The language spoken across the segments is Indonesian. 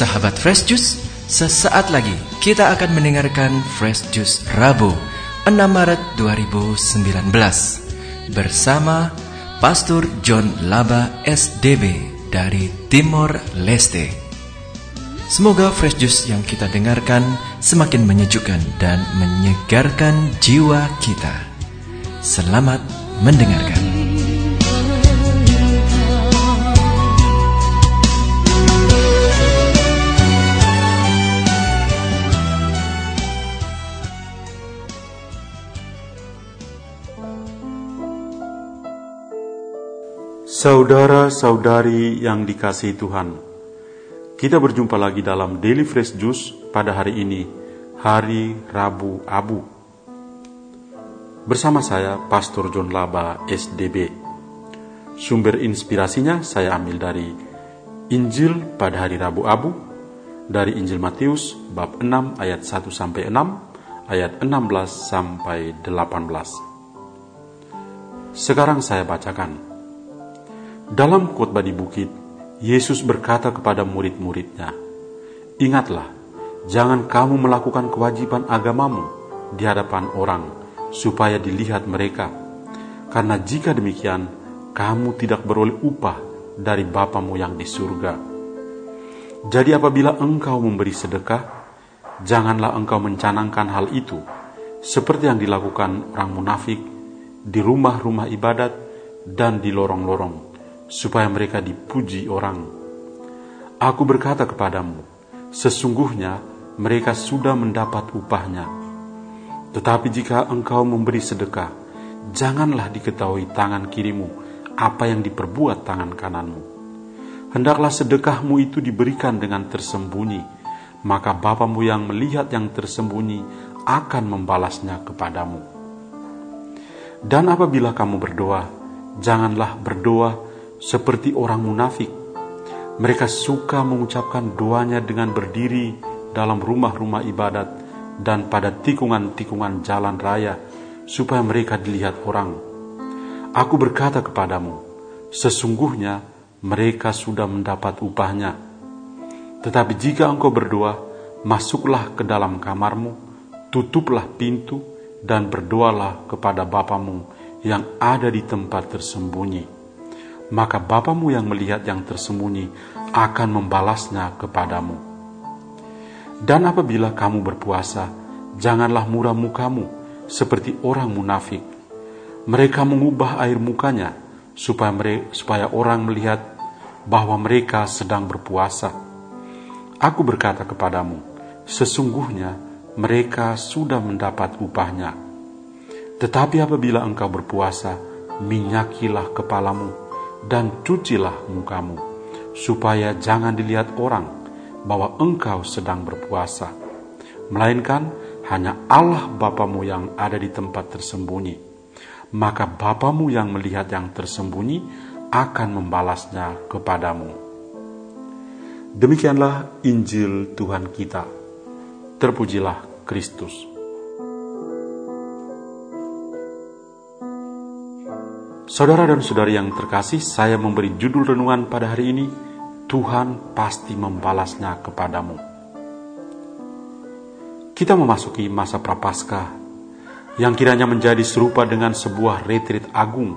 Sahabat Fresh Juice, sesaat lagi kita akan mendengarkan Fresh Juice Rabu 6 Maret 2019 bersama Pastor John Laba SDB dari Timor Leste. Semoga Fresh Juice yang kita dengarkan semakin menyejukkan dan menyegarkan jiwa kita. Selamat mendengarkan. Saudara-saudari yang dikasihi Tuhan, kita berjumpa lagi dalam Daily Fresh Juice pada hari ini, hari Rabu Abu. Bersama saya, Pastor John Laba, SDB. Sumber inspirasinya saya ambil dari Injil pada hari Rabu Abu, dari Injil Matius bab 6 ayat 1 sampai 6, ayat 16 sampai 18. Sekarang saya bacakan. Dalam khotbah di bukit, Yesus berkata kepada murid-muridnya, Ingatlah, jangan kamu melakukan kewajiban agamamu di hadapan orang, supaya dilihat mereka. Karena jika demikian, kamu tidak beroleh upah dari Bapamu yang di surga. Jadi apabila engkau memberi sedekah, janganlah engkau mencanangkan hal itu, seperti yang dilakukan orang munafik di rumah-rumah ibadat dan di lorong-lorong supaya mereka dipuji orang. Aku berkata kepadamu, sesungguhnya mereka sudah mendapat upahnya. Tetapi jika engkau memberi sedekah, janganlah diketahui tangan kirimu apa yang diperbuat tangan kananmu. Hendaklah sedekahmu itu diberikan dengan tersembunyi, maka Bapamu yang melihat yang tersembunyi akan membalasnya kepadamu. Dan apabila kamu berdoa, janganlah berdoa seperti orang munafik. Mereka suka mengucapkan doanya dengan berdiri dalam rumah-rumah ibadat dan pada tikungan-tikungan jalan raya, supaya mereka dilihat orang. Aku berkata kepadamu, sesungguhnya mereka sudah mendapat upahnya. Tetapi jika engkau berdoa, masuklah ke dalam kamarmu, tutuplah pintu, dan berdoalah kepada Bapamu yang ada di tempat tersembunyi maka Bapamu yang melihat yang tersembunyi akan membalasnya kepadamu. Dan apabila kamu berpuasa, janganlah murah mukamu seperti orang munafik. Mereka mengubah air mukanya supaya mereka, supaya orang melihat bahwa mereka sedang berpuasa. Aku berkata kepadamu, sesungguhnya mereka sudah mendapat upahnya. Tetapi apabila engkau berpuasa, minyakilah kepalamu dan cucilah mukamu, supaya jangan dilihat orang bahwa engkau sedang berpuasa, melainkan hanya Allah Bapamu yang ada di tempat tersembunyi. Maka Bapamu yang melihat yang tersembunyi akan membalasnya kepadamu. Demikianlah Injil Tuhan kita. Terpujilah Kristus. Saudara dan saudari yang terkasih, saya memberi judul renungan pada hari ini, Tuhan pasti membalasnya kepadamu. Kita memasuki masa prapaskah yang kiranya menjadi serupa dengan sebuah retreat agung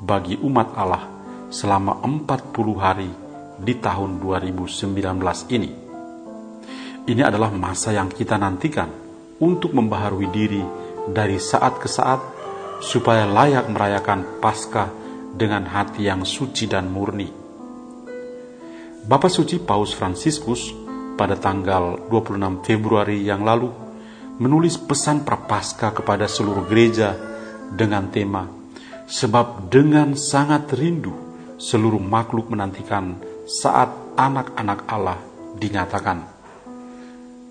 bagi umat Allah selama 40 hari di tahun 2019 ini. Ini adalah masa yang kita nantikan untuk membaharui diri dari saat ke saat supaya layak merayakan Paskah dengan hati yang suci dan murni. Bapak Suci Paus Fransiskus pada tanggal 26 Februari yang lalu menulis pesan prapaskah kepada seluruh gereja dengan tema Sebab dengan sangat rindu seluruh makhluk menantikan saat anak-anak Allah dinyatakan.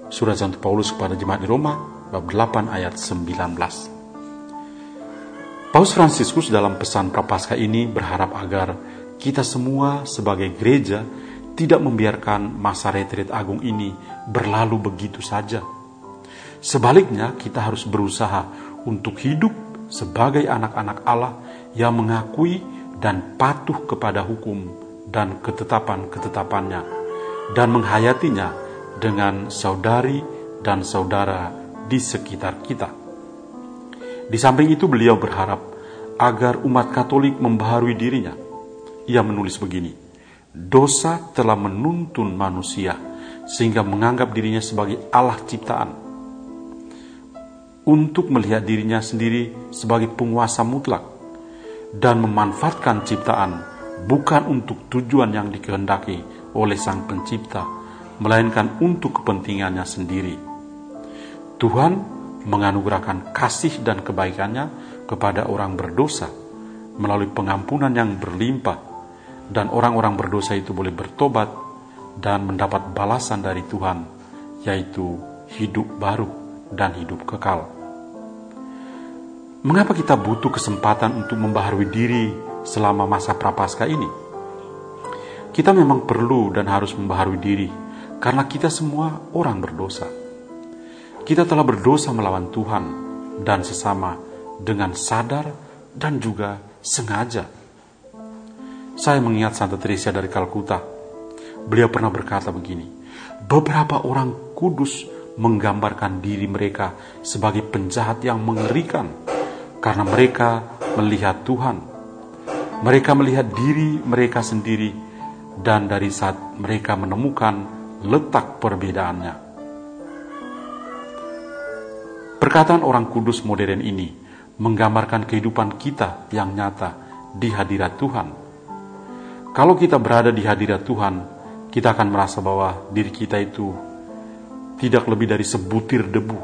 Surat Santo Paulus kepada jemaat di Roma bab 8 ayat 19. Paus Fransiskus dalam pesan Prapaskah ini berharap agar kita semua sebagai gereja tidak membiarkan masa retreat agung ini berlalu begitu saja. Sebaliknya, kita harus berusaha untuk hidup sebagai anak-anak Allah yang mengakui dan patuh kepada hukum dan ketetapan-ketetapannya, dan menghayatinya dengan saudari dan saudara di sekitar kita. Di samping itu beliau berharap agar umat Katolik membaharui dirinya. Ia menulis begini, dosa telah menuntun manusia sehingga menganggap dirinya sebagai Allah ciptaan untuk melihat dirinya sendiri sebagai penguasa mutlak dan memanfaatkan ciptaan bukan untuk tujuan yang dikehendaki oleh Sang Pencipta, melainkan untuk kepentingannya sendiri. Tuhan menganugerahkan kasih dan kebaikannya kepada orang berdosa melalui pengampunan yang berlimpah dan orang-orang berdosa itu boleh bertobat dan mendapat balasan dari Tuhan yaitu hidup baru dan hidup kekal. Mengapa kita butuh kesempatan untuk membaharui diri selama masa prapaskah ini? Kita memang perlu dan harus membaharui diri karena kita semua orang berdosa kita telah berdosa melawan Tuhan dan sesama dengan sadar dan juga sengaja. Saya mengingat Santa Teresa dari Kalkuta. Beliau pernah berkata begini, beberapa orang kudus menggambarkan diri mereka sebagai penjahat yang mengerikan karena mereka melihat Tuhan. Mereka melihat diri mereka sendiri dan dari saat mereka menemukan letak perbedaannya, Perkataan orang kudus modern ini menggambarkan kehidupan kita yang nyata di hadirat Tuhan. Kalau kita berada di hadirat Tuhan, kita akan merasa bahwa diri kita itu tidak lebih dari sebutir debu.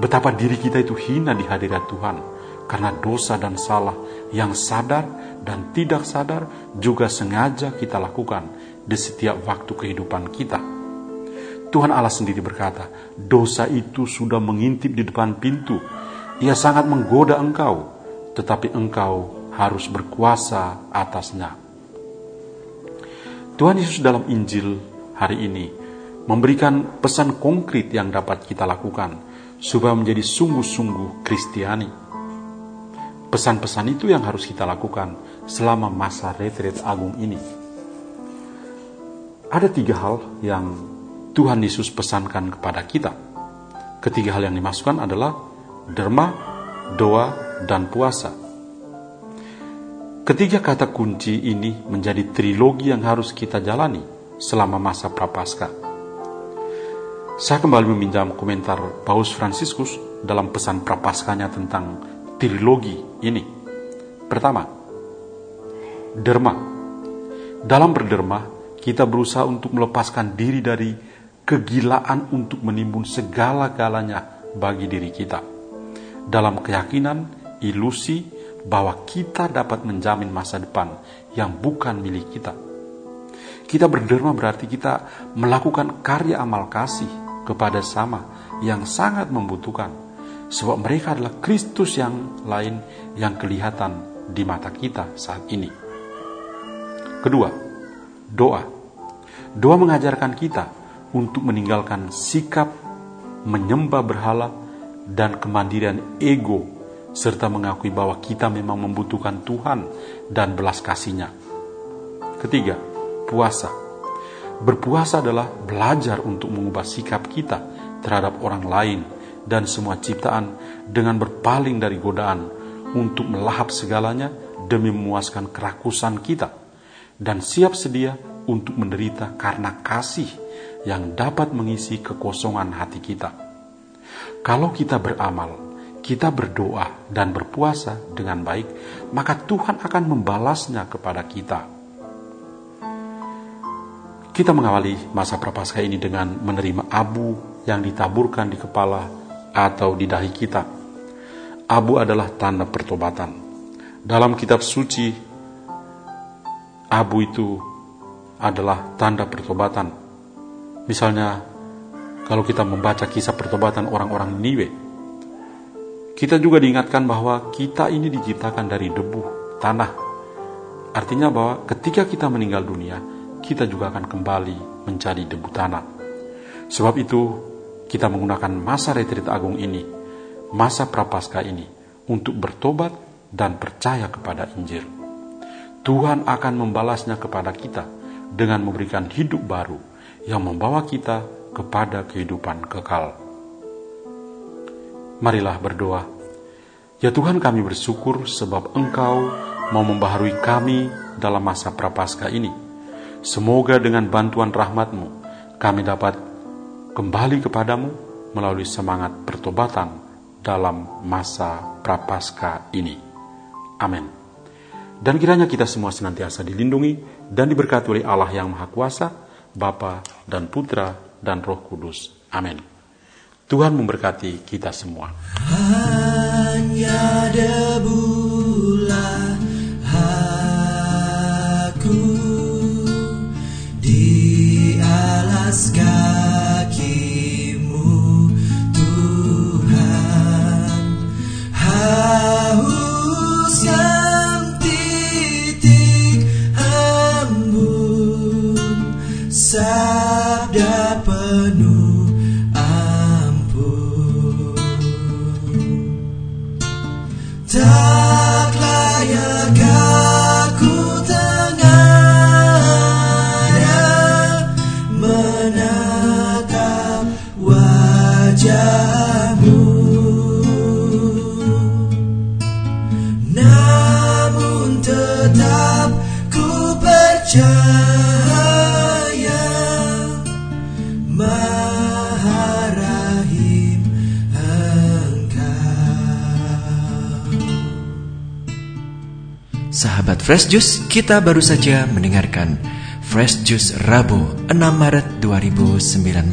Betapa diri kita itu hina di hadirat Tuhan karena dosa dan salah yang sadar dan tidak sadar juga sengaja kita lakukan di setiap waktu kehidupan kita. Tuhan Allah sendiri berkata, dosa itu sudah mengintip di depan pintu. Ia sangat menggoda engkau, tetapi engkau harus berkuasa atasnya. Tuhan Yesus dalam Injil hari ini memberikan pesan konkret yang dapat kita lakukan supaya menjadi sungguh-sungguh Kristiani. Pesan-pesan itu yang harus kita lakukan selama masa retret agung ini. Ada tiga hal yang Tuhan Yesus pesankan kepada kita. Ketiga hal yang dimasukkan adalah derma, doa, dan puasa. Ketiga kata kunci ini menjadi trilogi yang harus kita jalani selama masa prapaskah. Saya kembali meminjam komentar Paus Fransiskus dalam pesan prapaskanya tentang trilogi ini. Pertama, derma. Dalam berderma, kita berusaha untuk melepaskan diri dari kegilaan untuk menimbun segala-galanya bagi diri kita. Dalam keyakinan, ilusi bahwa kita dapat menjamin masa depan yang bukan milik kita. Kita berderma berarti kita melakukan karya amal kasih kepada sama yang sangat membutuhkan. Sebab mereka adalah Kristus yang lain yang kelihatan di mata kita saat ini. Kedua, doa. Doa mengajarkan kita untuk meninggalkan sikap menyembah berhala dan kemandirian ego serta mengakui bahwa kita memang membutuhkan Tuhan dan belas kasihnya. Ketiga, puasa. Berpuasa adalah belajar untuk mengubah sikap kita terhadap orang lain dan semua ciptaan dengan berpaling dari godaan untuk melahap segalanya demi memuaskan kerakusan kita dan siap sedia untuk menderita karena kasih yang dapat mengisi kekosongan hati kita. Kalau kita beramal, kita berdoa dan berpuasa dengan baik, maka Tuhan akan membalasnya kepada kita. Kita mengawali masa prapaskah ini dengan menerima abu yang ditaburkan di kepala atau di dahi kita. Abu adalah tanda pertobatan. Dalam kitab suci, abu itu adalah tanda pertobatan Misalnya, kalau kita membaca kisah pertobatan orang-orang Niwe, kita juga diingatkan bahwa kita ini diciptakan dari debu, tanah. Artinya bahwa ketika kita meninggal dunia, kita juga akan kembali menjadi debu tanah. Sebab itu, kita menggunakan masa retreat agung ini, masa prapaskah ini, untuk bertobat dan percaya kepada Injil. Tuhan akan membalasnya kepada kita dengan memberikan hidup baru yang membawa kita kepada kehidupan kekal. Marilah berdoa. Ya Tuhan kami bersyukur sebab Engkau mau membaharui kami dalam masa prapaskah ini. Semoga dengan bantuan rahmat-Mu kami dapat kembali kepadamu melalui semangat pertobatan dalam masa prapaskah ini. Amin. Dan kiranya kita semua senantiasa dilindungi dan diberkati oleh Allah yang Maha Kuasa, Bapa dan Putra dan Roh Kudus. Amin. Tuhan memberkati kita semua. Hanya Sahabat Fresh Juice, kita baru saja mendengarkan Fresh Juice Rabu 6 Maret 2019.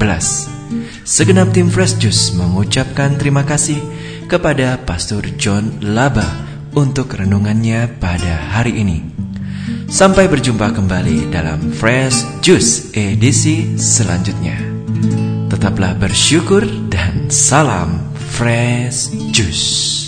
Segenap tim Fresh Juice mengucapkan terima kasih kepada Pastor John Laba untuk renungannya pada hari ini. Sampai berjumpa kembali dalam Fresh Juice edisi selanjutnya. Tetaplah bersyukur dan salam Fresh Juice.